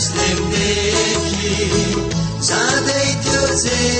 जसले मेकी जाँदै थियो जे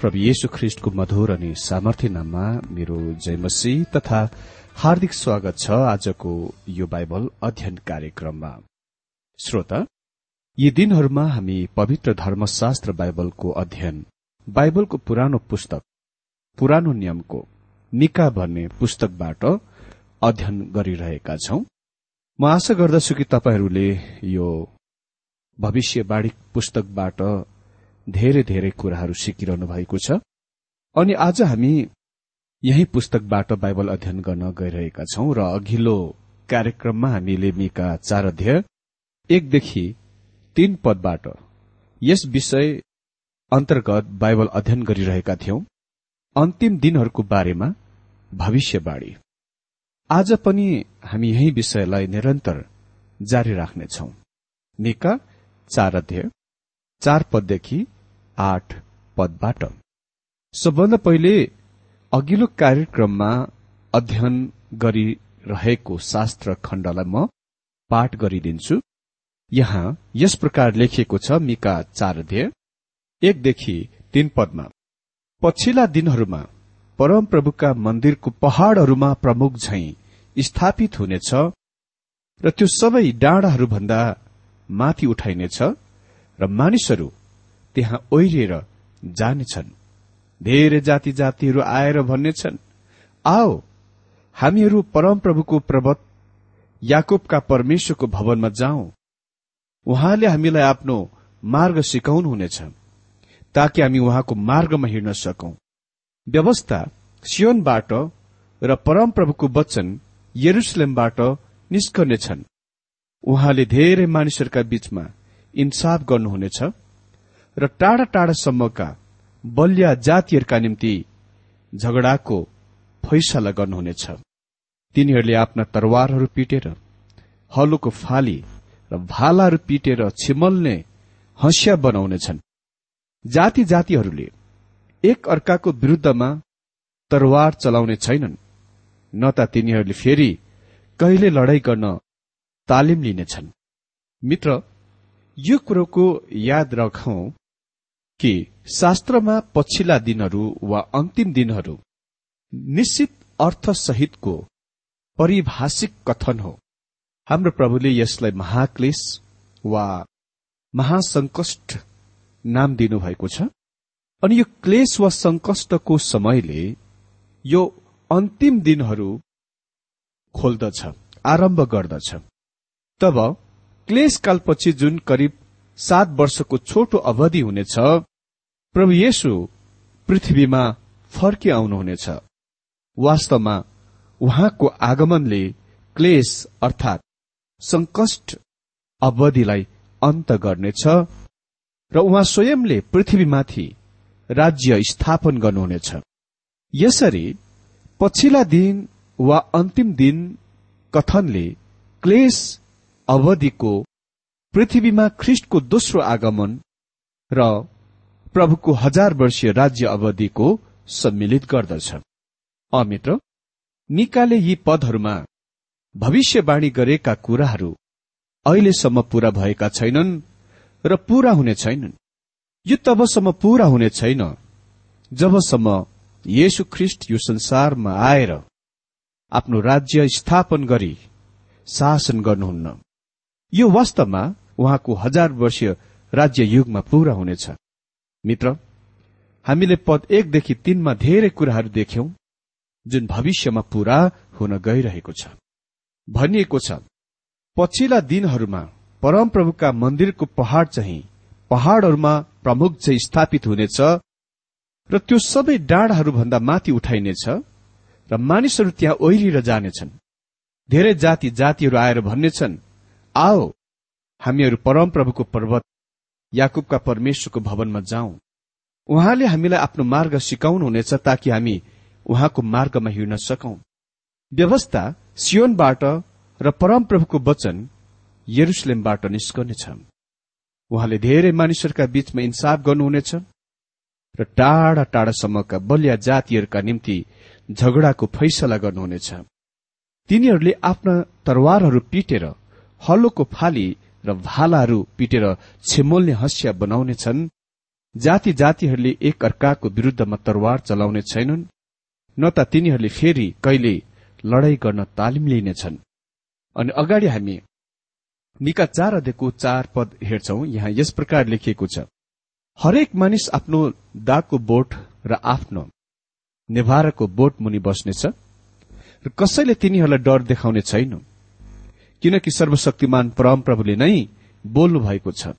प्रभु येशु ख्रिष्टको मधुर अनि सामर्थ्य नाममा मेरो जयमसी तथा हार्दिक स्वागत छ आजको यो बाइबल अध्ययन कार्यक्रममा। श्रोता यी दिनहरूमा हामी पवित्र धर्मशास्त्र बाइबलको अध्ययन बाइबलको पुरानो पुस्तक पुरानो नियमको निका भन्ने पुस्तकबाट अध्ययन गरिरहेका छौं। म आशा गर्दछु कि तपाईँहरूले यो भविष्यवाणी पुस्तकबाट धेरै धेरै कुराहरू सिकिरहनु भएको छ। अनि आज हामी यही पुस्तकबाट बाइबल अध्ययन गर्न गइरहेका छौं र अघिल्लो कार्यक्रममा हामीले मिका चार अध्याय एकदेखि तीन पदबाट यस विषय अन्तर्गत बाइबल अध्ययन गरिरहेका थियौं। अन्तिम दिनहरूको बारेमा भविष्यवाणी। आज पनि हामी यही विषयलाई निरन्तर जारी राख्नेछौ। निका चार अध्यय चार पददेखि आठ पदबाट। सबभन्दा पहिले अघिल्लो कार्यक्रममा अध्ययन गरिरहेको शास्त्र खण्डलाई म पाठ गरिदिन्छु। यहाँ यस प्रकार लेखिएको छ मिका चार अध्यय एकदेखि तीन पदमा। पछिल्ला दिनहरूमा परमप्रभुका मन्दिरको पहाड़हरूमा प्रमुख झैं स्थापित हुनेछ र त्यो सबै डाँडाहरूभन्दा माथि उठाइनेछ र मानिसहरू त्यहाँ ओहिरिएर जानेछन्। धेरै जाति जातिहरू आएर भन्नेछन् आओ हामीहरू परमप्रभुको पर्वत याकुबका परमेश्वरको भवनमा जाउँ। उहाँले हामीलाई आफ्नो मार्ग सिकाउनुहुनेछ ताकि हामी उहाँको मार्गमा हिँड्न सकौं। व्यवस्था सियोनबाट र परमप्रभुको वचन यरुसलेमबाट निस्कनेछन्। उहाँले धेरै मानिसहरूका बीचमा इन्साफ गर्नुहुनेछ। र टाढा टाढासम्मका बलिया जातिहरूका निम्ति झगडाको फैसला गर्नुहुनेछ। तिनीहरूले आफ्ना तरवारहरू पिटेर हलोको फाली र भालाहरू पिटेर छिमल्ने हँसिया बनाउनेछन्। जाति जातिहरूले एक अर्काको विरूद्धमा तरवार चलाउने छैनन् न त तिनीहरूले फेरि कहिले लडाई गर्न तालिम लिनेछन्। मित्र यो कुरोको याद रखौं कि शास्त्रमा पछिल्ला दिनहरू वा अन्तिम दिनहरू निश्चित अर्थसहितको परिभाषिक कथन हो। हाम्रो प्रभुले यसलाई महाक्लेश वा महासंकष्ट नाम दिनुभएको छ। अनि यो क्लेश वा संकष्टको समयले यो अन्तिम दिनहरू खोल्दछ आरम्भ गर्दछ। तब क्लेशकालपछि जुन करिब सात वर्षको छोटो अवधि हुनेछ प्रभु येशु पृथ्वीमा फर्की आउनुहुनेछ। वास्तवमा उहाँको आगमनले क्लेश अर्थात संकष्ट अवधिलाई अन्त गर्नेछ र उहाँ स्वयंले पृथ्वीमाथि राज्य स्थापन गर्नुहुनेछ। यसरी पछिल्ला दिन वा अन्तिम दिन कथनले क्लेश अवधिको पृथ्वीमा ख्रिष्टको दोस्रो आगमन र प्रभुको हजार वर्षीय राज्य अवधिको सम्मिलित गर्दछ। अमित्र निकाले यी पदहरूमा भविष्यवाणी गरेका कुराहरू अहिलेसम्म पूरा भएका छैनन् र पूरा हुने छैनन्। यो तबसम्म पूरा हुने छैन जबसम्म येशु ख्रिष्ट यो संसारमा आएर आफ्नो राज्य स्थापन गरी शासन गर्नुहुन्न। यो वास्तवमा उहाँको हजार वर्षीय राज्य युगमा पूरा हुनेछ। मित्र हामीले पद एकदेखि तीनमा धेरै कुराहरू देख्यौं जुन भविष्यमा पूरा हुन गइरहेको छ। भनिएको छ पछिल्ला दिनहरूमा परमप्रभुका मन्दिरको पहाड़ चाहिँ पहाड़हरूमा प्रमुख चाहिँ स्थापित हुनेछ र त्यो सबै डाँडाहरूभन्दा माथि उठाइनेछ र मानिसहरू त्यहाँ ओहिरिएर जानेछन्। धेरै जाति जातिहरू आएर भन्नेछन् आओ हामीहरू परमप्रभुको पर्वत याकुबका परमेश्वरको भवनमा जाउँ। उहाँले हामीलाई आफ्नो मार्ग सिकाउनुहुनेछ ताकि हामी उहाँको मार्गमा हिँड्न सकौं। व्यवस्था सियोनबाट र परमप्रभुको वचन यरुसलेमबाट निस्कनेछ उहाँले धेरै मानिसहरूका बीचमा इन्साफ गर्नुहुनेछ र टाढा टाढासम्मका बलिया जातिहरूका निम्ति झगडाको फैसला गर्नुहुनेछ। तिनीहरूले आफ्ना तरवारहरू पिटेर हलोको फाली र भालाहरू पिटेर छिमोल्ने हँसिया बनाउनेछन् जाति जातिहरूले एक अर्काको विरूद्धमा तरवार चलाउने छैनन् न त तिनीहरूले फेरि कहिले लडाई गर्न तालिम लिनेछन् अनि अगाडि हामी निका चार अध्ययको चार पद हेर्छौं। यहाँ यस प्रकार लेखिएको छ। हरेक मानिस आफ्नो दागको बोट र आफ्नो नेभाराको बोट मुनि बस्नेछ र कसैले तिनीहरूलाई डर देखाउने छैन। किनकि सर्वशक्तिमान परम प्रभुले नै बोल्नु भएको छ।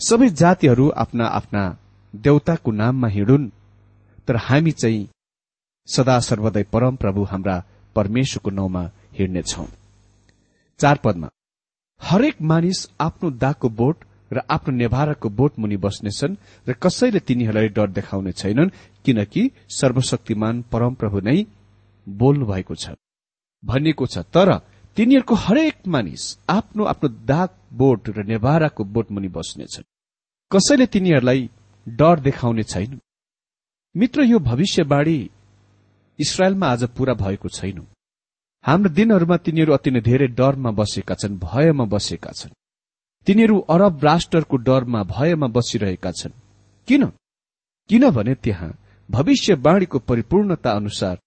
सबै जातिहरू आफ्ना आफ्ना देवताको नाममा हिँडुन् तर हामी चाहिँ सदा सर्वदै परम प्रभु हाम्रा परमेश्वरको नाउँमा हिँड्नेछौ। चार पदमा हरेक मानिस आफ्नो दागको बोट र आफ्नो नेभाराको बोट मुनि बस्नेछन् र कसैले तिनीहरूलाई डर देखाउने छैनन् किनकि सर्वशक्तिमान परमप्रभु नै बोल्नु भएको छ। भनिएको छ तर तिनीहरूको हरेक मानिस आफ्नो आफ्नो दाग बोट र नेभाराको बोट मुनि बस्नेछन्। कसैले तिनीहरूलाई डर देखाउने छैन। मित्र यो भविष्यवाणी इसरायलमा आज पूरा भएको छैन। हाम्रो दिनहरूमा तिनीहरू अति नै धेरै डरमा बसेका छन् भयमा बसेका छन्। तिनीहरू अरब राष्ट्रको डरमा भयमा बसिरहेका छन्। किन? किनभने त्यहाँ भविष्यवाणीको परिपूर्णता अनुसार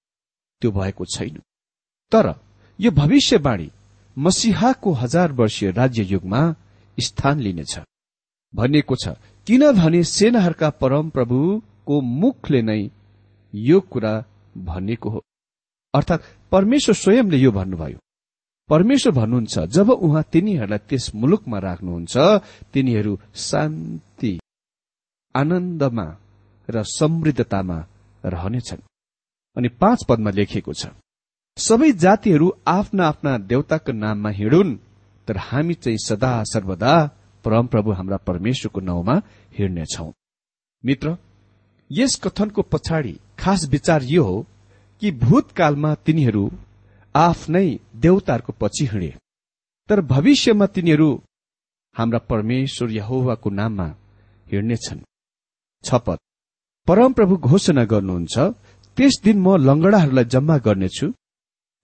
त्यो भएको छैन। तर यो भविष्यवाणी मसिहाको हजार वर्षीय राज्य युगमा स्थान लिनेछ। भनिएको छ किनभने सेनाहरूका परम प्रभुको मुखले नै यो कुरा भनिएको हो। अर्थात् परमेश्वर स्वयंले यो भन्नुभयो। परमेश्वर भन्नुहुन्छ जब उहाँ तिनीहरूलाई त्यस मुलुकमा राख्नुहुन्छ तिनीहरू शान्ति आनन्दमा र समृद्धतामा रहनेछन्। अनि पाँच पदमा लेखिएको छ सबै जातिहरू आफ्ना आफ्ना देवताको नाममा हिँडुन्। तर हामी चाहिँ सदा सर्वदा परमप्रभु हाम्रा परमेश्वरको नाउँमा हिँड्नेछौ। मित्र यस कथनको पछाडि खास विचार यो हो कि भूतकालमा तिनीहरू आफ्नै देवताहरूको पछि हिँडे। तर भविष्यमा तिनीहरू हाम्रा परमेश्वर यहोवाको नाममा हिँड्नेछन्। छपत परमप्रभु घोषणा गर्नुहुन्छ त्यस दिन म लंगडाहरूलाई जम्मा गर्नेछु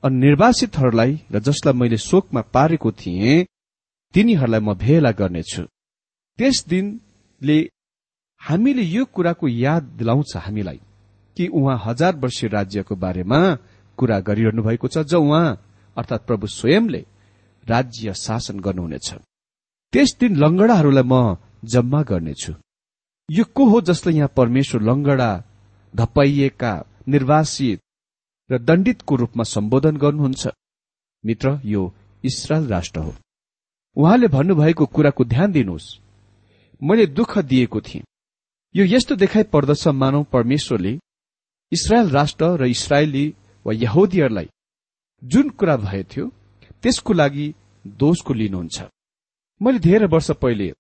अनि निर्वासितहरूलाई र जसलाई मैले शोकमा पारेको थिएँ तिनीहरूलाई म भेला गर्नेछु। त्यस दिनले हामीले यो कुराको याद दिलाउँछ हामीलाई कि उहाँ हजार वर्षीय राज्यको बारेमा कुरा गरिरहनु भएको छ जो उहाँ अर्थात प्रभु स्वयंले राज्य शासन गर्नुहुनेछ। त्यस दिन लंगडाहरूलाई म जम्मा गर्नेछु। यो को हो जसले यहाँ परमेश्वर लंगडा धपाइएका निर्वासित र दण्डितको रूपमा सम्बोधन गर्नुहुन्छ। मित्र यो इसरायल राष्ट्र हो। उहाँले भन्नुभएको कुराको ध्यान दिनुहोस्। मैले दुःख दिएको थिएँ। यो यस्तो देखाइ पर्दछ मानव परमेश्वरले। इसरायल राष्ट्र र इसरायली वा यहुदीहरूलाई जुन कुरा भएथ्यो त्यसको लागि दोषको लिनुहुन्छ। मैले धेरै वर्ष पहिले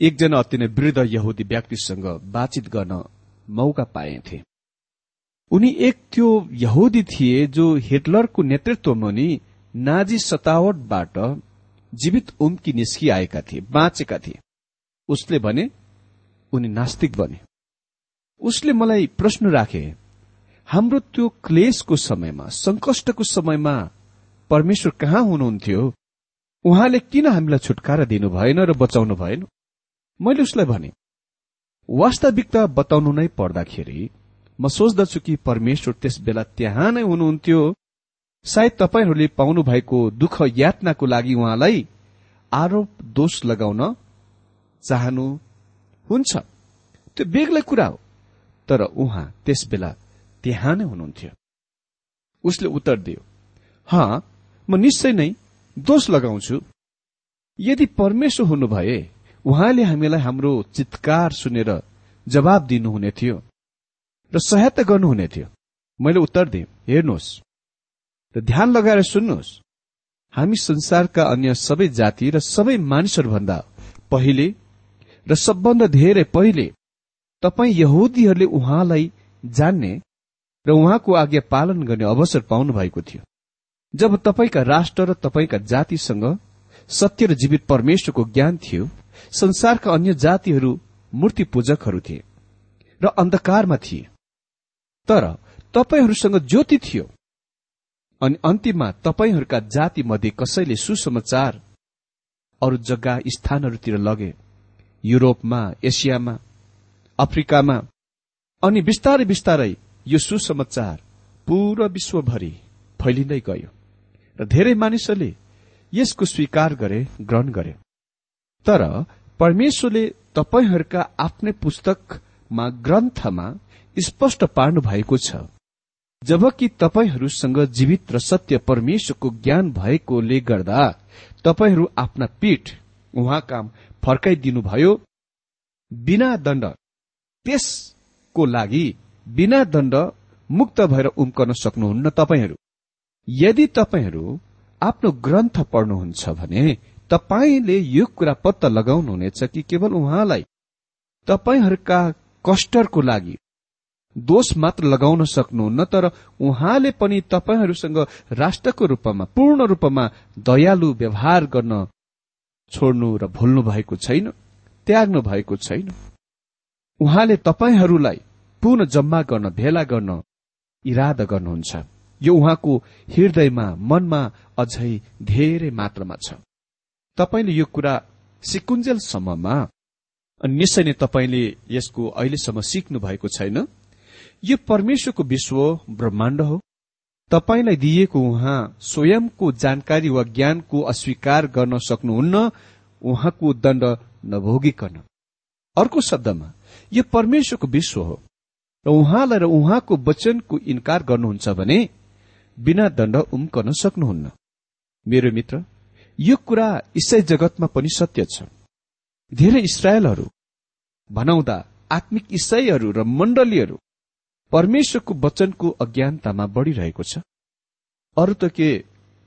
एकजना अति नै वृद्ध यहुदी व्यक्तिसँग बातचित गर्न मौका पाएथे उनी एक त्यो यहुदी थिए जो हिटलरको नेतृत्वमा नि नाजी सतावटबाट जीवित उम्की निस्किआएका थिए बाँचेका थिए। उसले भने उनी नास्तिक बने। उसले मलाई प्रश्न राखे हाम्रो त्यो क्लेशको समयमा संकष्टको समयमा परमेश्वर कहाँ हुनुहुन्थ्यो? उहाँले किन हामीलाई छुटकारा दिनु भएन र बचाउनु भएन? मैले उसलाई भने वास्तविकता बताउनु नै पर्दाखेरि म सोच्दछु कि परमेश्वर त्यस बेला त्यहाँ नै हुनुहुन्थ्यो। सायद तपाईँहरूले पाउनु भएको दुःख यातनाको लागि उहाँलाई आरोप दोष लगाउन चाहनु हुन्छ। त्यो बेग्लै कुरा हो। तर उहाँ त्यस बेला त्यहाँ नै हुनुहुन्थ्यो। उसले उत्तर दियो हा म निश्चय नै दोष लगाउँछु। यदि परमेश्वर हुनुभए उहाँले हामीलाई हाम्रो चितकार सुनेर जवाब दिनुहुने थियो। र सहायता गर्नुहुने थियो। मैले उत्तर दिएँ हेर्नुहोस् र ध्यान लगाएर सुन्नुहोस्। हामी संसारका अन्य सबै जाति र सबै मानिसहरूभन्दा पहिले र सबभन्दा धेरै पहिले तपाईँ यहुदीहरूले उहाँलाई जान्ने र उहाँको आज्ञा पालन गर्ने अवसर पाउनु भएको थियो। जब तपाईँका राष्ट्र र तपाईँका जातिसँग सत्य र जीवित परमेश्वरको ज्ञान थियो संसारका अन्य जातिहरू मूर्ति पूजकहरू थिए र अन्धकारमा थिए। तर तपाईँहरूसँग ज्योति थियो। अनि अन्तिममा तपाईँहरूका जाति मध्ये कसैले सुसमाचार अरू जग्गा स्थानहरूतिर लगे। युरोपमा एसियामा अफ्रिकामा अनि बिस्तारै बिस्तारै यो सुसमाचार पूरा विश्वभरि फैलिँदै गयो र धेरै मानिसहरूले यसको स्वीकार गरे ग्रहण गरे। तर परमेश्वरले तपाईँहरूका आफ्नै पुस्तकमा ग्रन्थमा स्पष्ट पार्नु भएको छ। जबकि तपाईँहरूसँग जीवित र सत्य परमेश्वरको ज्ञान भएकोले गर्दा तपाईँहरू आफ्ना पीठ उहाँका फर्काइदिनुभयो बिना दण्ड। त्यसको लागि बिना दण्ड मुक्त भएर उम्कन सक्नुहुन्न तपाईँहरू। यदि तपाईँहरू आफ्नो ग्रन्थ पढ्नुहुन्छ भने तपाईँले यो कुरा पत्ता लगाउनुहुनेछ कि केवल उहाँलाई? तपाईँहरूका कष्टको लागि दोष मात्र लगाउन सक्नुहुन्न तर उहाँले पनि तपाईँहरूसँग राष्ट्रको रूपमा पूर्ण रूपमा दयालु व्यवहार गर्न छोड्नु र भुल्नु भएको छैन त्याग्नु भएको छैन। उहाँले तपाईँहरूलाई पुनः जम्मा गर्न भेला गर्न इरादा गर्नुहुन्छ। यो उहाँको हृदयमा मनमा अझै धेरै मात्रामा छ। तपाईँले यो कुरा सिकुन्जेलसम्ममा निश्चय नै तपाईँले यसको अहिलेसम्म सिक्नु भएको छैन। यो परमेश्वरको विश्व ब्रह्माण्ड हो। तपाईँलाई दिइएको उहाँ स्वयंको जानकारी वा ज्ञानको अस्वीकार गर्न सक्नुहुन्न उहाँको दण्ड नभोगिकन। अर्को शब्दमा यो परमेश्वरको विश्व हो। र उहाँलाई र उहाँको वचनको इन्कार गर्नुहुन्छ भने बिना दण्ड उम्कन सक्नुहुन्न। मेरो मित्र यो कुरा इसाई जगतमा पनि सत्य छ। धेरै इसरायलहरू भनाउँदा आत्मिक इसाईहरू र मण्डलीहरू परमेश्वरको वचनको अज्ञानतामा बढ़िरहेको छ। अरू त के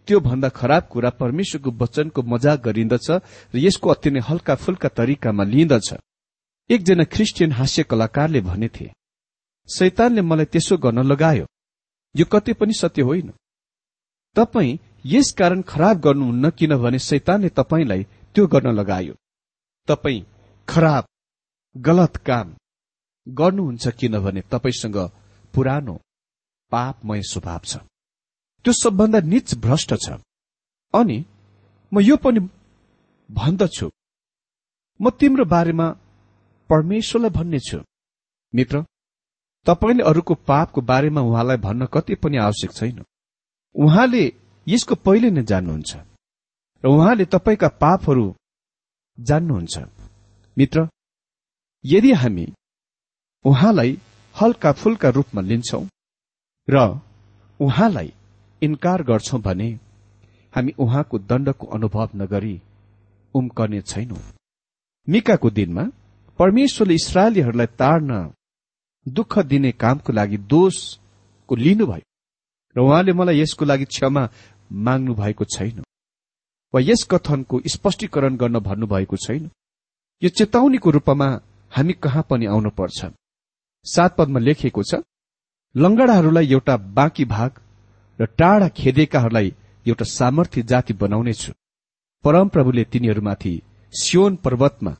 त्यो भन्दा खराब कुरा परमेश्वरको वचनको मजाक गरिन्दछ र यसको अति नै हल्का फुल्का तरिकामा लिइदछ एकजना क्रिस्चियन हास्य कलाकारले भनेथे शैतानले मलाई त्यसो गर्न लगायो। यो कति पनि सत्य होइन। तपाईँ यस कारण खराब गर्नुहुन्न किनभने शैतानले तपाईँलाई त्यो गर्न लगायो। तपाईँ खराब गलत काम गर्नुहुन्छ किनभने तपाईँसँग पुरानो पापमय स्वभाव छ। त्यो सबभन्दा निच भ्रष्ट छ। अनि म यो पनि भन्दछु। म तिम्रो बारेमा परमेश्वरलाई भन्ने छु। मित्र तपाईँले अरूको पापको बारेमा उहाँलाई भन्न कति पनि आवश्यक छैन। उहाँले यसको पहिले नै जान्नुहुन्छ। र उहाँले तपाईँका पापहरू जान्नुहुन्छ। मित्र यदि हामी उहाँलाई हल्का फुल्का रूपमा लिन्छौ र उहाँलाई इन्कार गर्छौं भने हामी उहाँको दण्डको अनुभव नगरी उम्कने छैनौं। मिकाको दिनमा परमेश्वरले इसरायलीहरूलाई ताड्न दुःख दिने कामको लागि दोषको लिनुभयो र उहाँले मलाई यसको लागि क्षमा माग्नु भएको छैन वा यस कथनको स्पष्टीकरण गर्न भन्नुभएको छैन। यो चेतावनीको रूपमा हामी कहाँ पनि आउनु पर्छ सात पदमा लेखिएको छ लंगडाहरूलाई एउटा बाँकी भाग र टाढा खेदेकाहरूलाई एउटा सामर्थ्य जाति बनाउनेछु। परमप्रभुले तिनीहरूमाथि सियोन पर्वतमा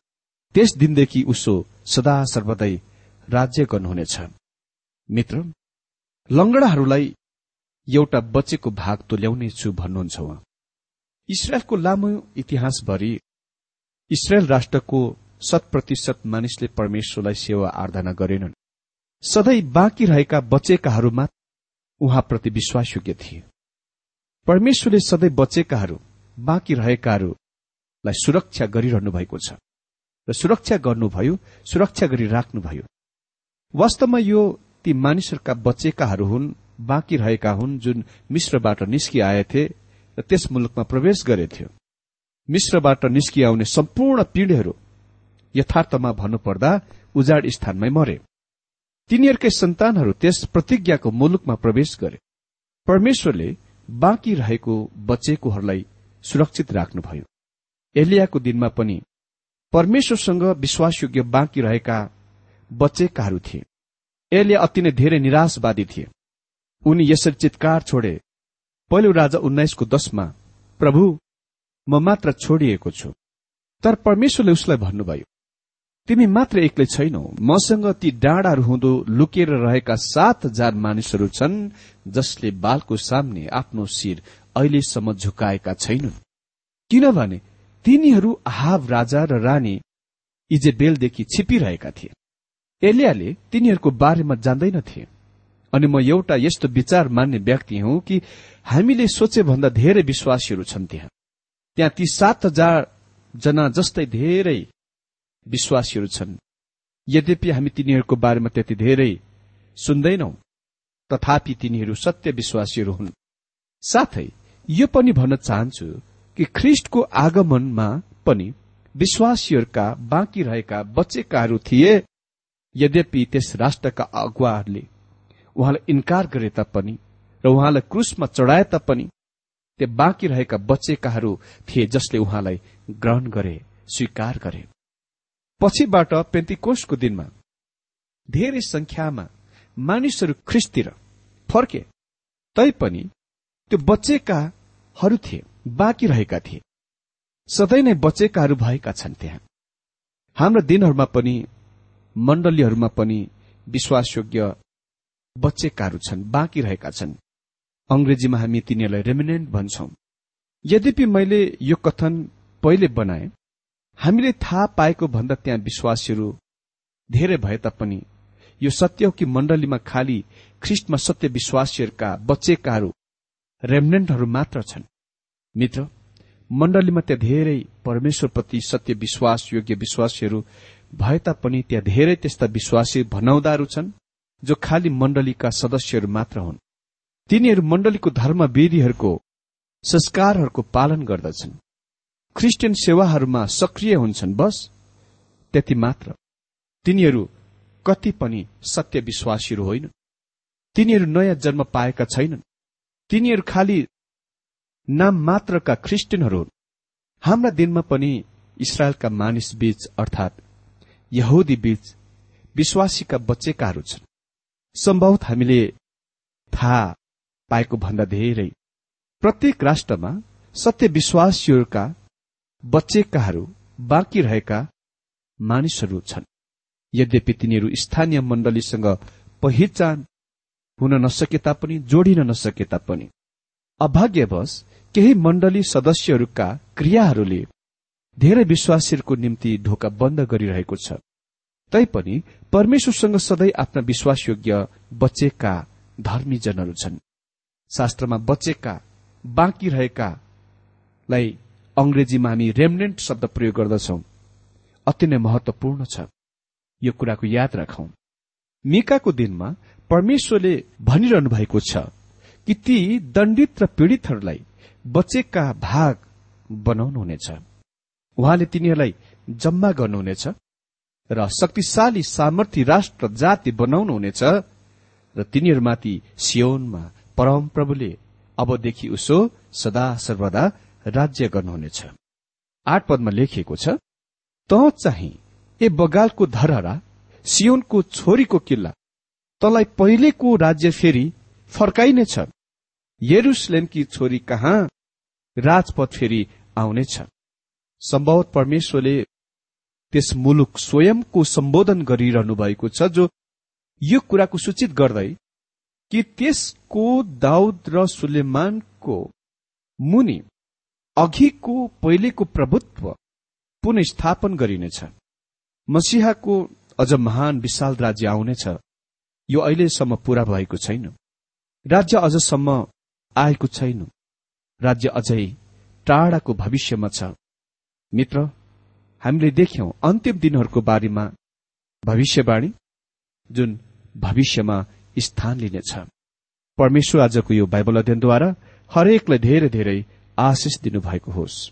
त्यस दिनदेखि उसो सदा सर्वदै राज्य गर्नुहुनेछ। मित्र लंगडाहरूलाई एउटा बचेको भाग तुल्याउनेछु भन्नुहुन्छ उहाँ। इसरायलको लामो इतिहासभरि इसरायल राष्ट्रको शत प्रतिशत मानिसले परमेश्वरलाई सेवा आराधना गरेनन्। सधैँ बाँकी रहेका बचेकाहरूमा उहाँप्रति विश्वासयोग्य थिए परमेश्वरले सधैँ बचेकाहरू बाँकी रहेकाहरूलाई सुरक्षा गरिरहनु भएको छ र सुरक्षा गर्नुभयो सुरक्षा गरिराख्नुभयो। वास्तवमा यो ती मानिसहरूका बचेकाहरू हुन् बाँकी रहेका हुन् जुन मिश्रबाट निस्किआएथे र त्यस मुलुकमा प्रवेश गरेथ्यो। मिश्रबाट निस्किआउने सम्पूर्ण पीढ़ीहरू यथार्थमा भन्नुपर्दा उजाड स्थानमै मरे। तिनीहरूकै सन्तानहरू त्यस प्रतिज्ञाको मुलुकमा प्रवेश गरे। परमेश्वरले बाँकी रहेको बचेकोहरूलाई सुरक्षित राख्नुभयो। एलियाको दिनमा पनि परमेश्वरसँग विश्वासयोग्य बाँकी रहेका बचेकाहरू थिए। एलिया अति नै धेरै निराशवादी थिए। उनी यसरी चितकार छोडे पहिलो राजा उन्नाइसको दशमा प्रभु म मात्र छोडिएको छु। तर परमेश्वरले उसलाई भन्नुभयो तिमी मात्र एक्लै छैनौ। मसँग ती डाँडाहरू हुँदो लुकेर रहेका सात हजार मानिसहरू छन् जसले बालको सामने आफ्नो शिर अहिलेसम्म झुकाएका छैनन्। किनभने तिनीहरू आहाव राजा र रानी इजेबेलदेखि छिपिरहेका थिए। एलियाले तिनीहरूको बारेमा जान्दैनथे अनि म एउटा यस्तो विचार मान्ने व्यक्ति हुँ कि हामीले सोचे भन्दा धेरै विश्वासीहरू छन् त्यहाँ। त्यहाँ ती सात हजार जना जस्तै धेरै विश्वासीहरू छन्। यद्यपि हामी तिनीहरूको बारेमा त्यति धेरै सुन्दैनौ तथापि तिनीहरू सत्य विश्वासीहरू हुन्। साथै यो पनि भन्न चाहन्छु कि ख्रिष्टको आगमनमा पनि विश्वासीहरूका बाँकी रहेका बचेकाहरू थिए। यद्यपि त्यस राष्ट्रका अगुवाहरूले उहाँलाई इन्कार गरे तापनि र उहाँलाई क्रुसमा चढाए तापनि त्यो बाँकी रहेका बचेकाहरू थिए जसले उहाँलाई ग्रहण गरे स्वीकार गरे। पछिबाट पेन्तिकोषको दिनमा धेरै संख्यामा मानिसहरू ख्रिस्तिर फर्के तैपनि त्यो बचेकाहरू थिए बाँकी रहेका थिए। सधैँ नै बचेकाहरू भएका छन् त्यहाँ। हाम्रा दिनहरूमा पनि मण्डलीहरूमा पनि विश्वासयोग्य बच्चेकाहरू छन् बाँकी रहेका छन्। अंग्रेजीमा हामी तिनीहरूलाई रेमिनेन्ट भन्छौं। यद्यपि मैले यो कथन पहिले बनाए हामीले थाहा पाएको भन्दा त्यहाँ विश्वासीहरू धेरै भए तापनि यो सत्य हो कि मण्डलीमा खालि ख्रिस्टमा सत्य विश्वासीहरूका बच्चेकाहरू रेमनेन्टहरू मात्र छन्? मित्र मण्डलीमा त्यहाँ धेरै परमेश्वरप्रति सत्य विश्वास योग्य विश्वासीहरू भए तापनि त्यहाँ धेरै त्यस्ता विश्वासी भनाउँदाहरू छन् जो खालि मण्डलीका सदस्यहरू मात्र हुन्। तिनीहरू मण्डलीको धर्मविधिहरूको संस्कारहरूको पालन गर्दछन्। क्रिस्चियन सेवाहरूमा सक्रिय हुन्छन् बस त्यति मात्र। तिनीहरू कति पनि सत्य विश्वासीहरू होइनन् तिनीहरू नयाँ जन्म पाएका छैनन्। तिनीहरू खालि नाम मात्रका ख्रिस्टियनहरू हुन्। हाम्रा दिनमा पनि इसरायलका मानिस बीच अर्थात यहुदी बीच विश्वासीका बच्चेकाहरू छन्। सम्भवत हामीले थाहा पाएको भन्दा धेरै। प्रत्येक राष्ट्रमा सत्य विश्वासीहरूका बच्चेकाहरू बाँकी रहेका मानिसहरू छन्। यद्यपि तिनीहरू स्थानीय मण्डलीसँग पहिचान हुन नसके तापनि जोडिन नसके तापनि। अभाग्यवश केही मण्डली सदस्यहरूका क्रियाहरूले धेरै विश्वासीहरूको निम्ति ढोका बन्द गरिरहेको छ। तैपनि परमेश्वरसँग सधैँ आफ्ना विश्वासयोग्य बचेका धर्मीजनहरू छन्। शास्त्रमा बचेका बाँकी रहेकालाई अंग्रेजीमा हामी रेमनेन्ट शब्द प्रयोग गर्दछौ। अति नै महत्वपूर्ण छ। यो कुराको याद राखौं। मिकाको दिनमा परमेश्वरले भनिरहनु भएको छ कि ती दण्डित र पीड़ितहरूलाई बचेका भाग बनाउनुहुनेछ। उहाँले तिनीहरूलाई जम्मा गर्नुहुनेछ र शक्तिशाली सामर्थ्य राष्ट्र जाति बनाउनुहुनेछ र तिनीहरूमाथि सियोनमा परमप्रभुले अबदेखि उसो सदा सर्वदा राज्य गर्नुहुनेछ। आठ पदमा लेखिएको छ त चाहिँ ए बगालको धरहरा सियोनको छोरीको किल्ला तँलाई पहिलेको राज्य फेरि फर्काइनेछ। यरुसलेमकी छोरी कहाँ राजपथ फेरि आउनेछ। सम्भवत परमेश्वरले त्यस मुलुक स्वयंको सम्बोधन गरिरहनु भएको छ जो यो कुराको सूचित गर्दै कि त्यसको दाउद र सुलेमानको मुनि अघिको पहिलेको प्रभुत्व पुनस्थापन गरिनेछ। मसिहाको अझ महान विशाल राज्य आउनेछ। यो अहिलेसम्म पूरा भएको छैन। राज्य अझसम्म आएको छैन। राज्य अझै टाढाको भविष्यमा छ। मित्र हामीले देख्यौं अन्तिम दिनहरूको बारेमा भविष्यवाणी जुन भविष्यमा स्थान लिनेछ। परमेश्वर आजको यो बाइबल अध्ययनद्वारा हरेकलाई धेरै धेरै आशिष दिनुभएको होस्।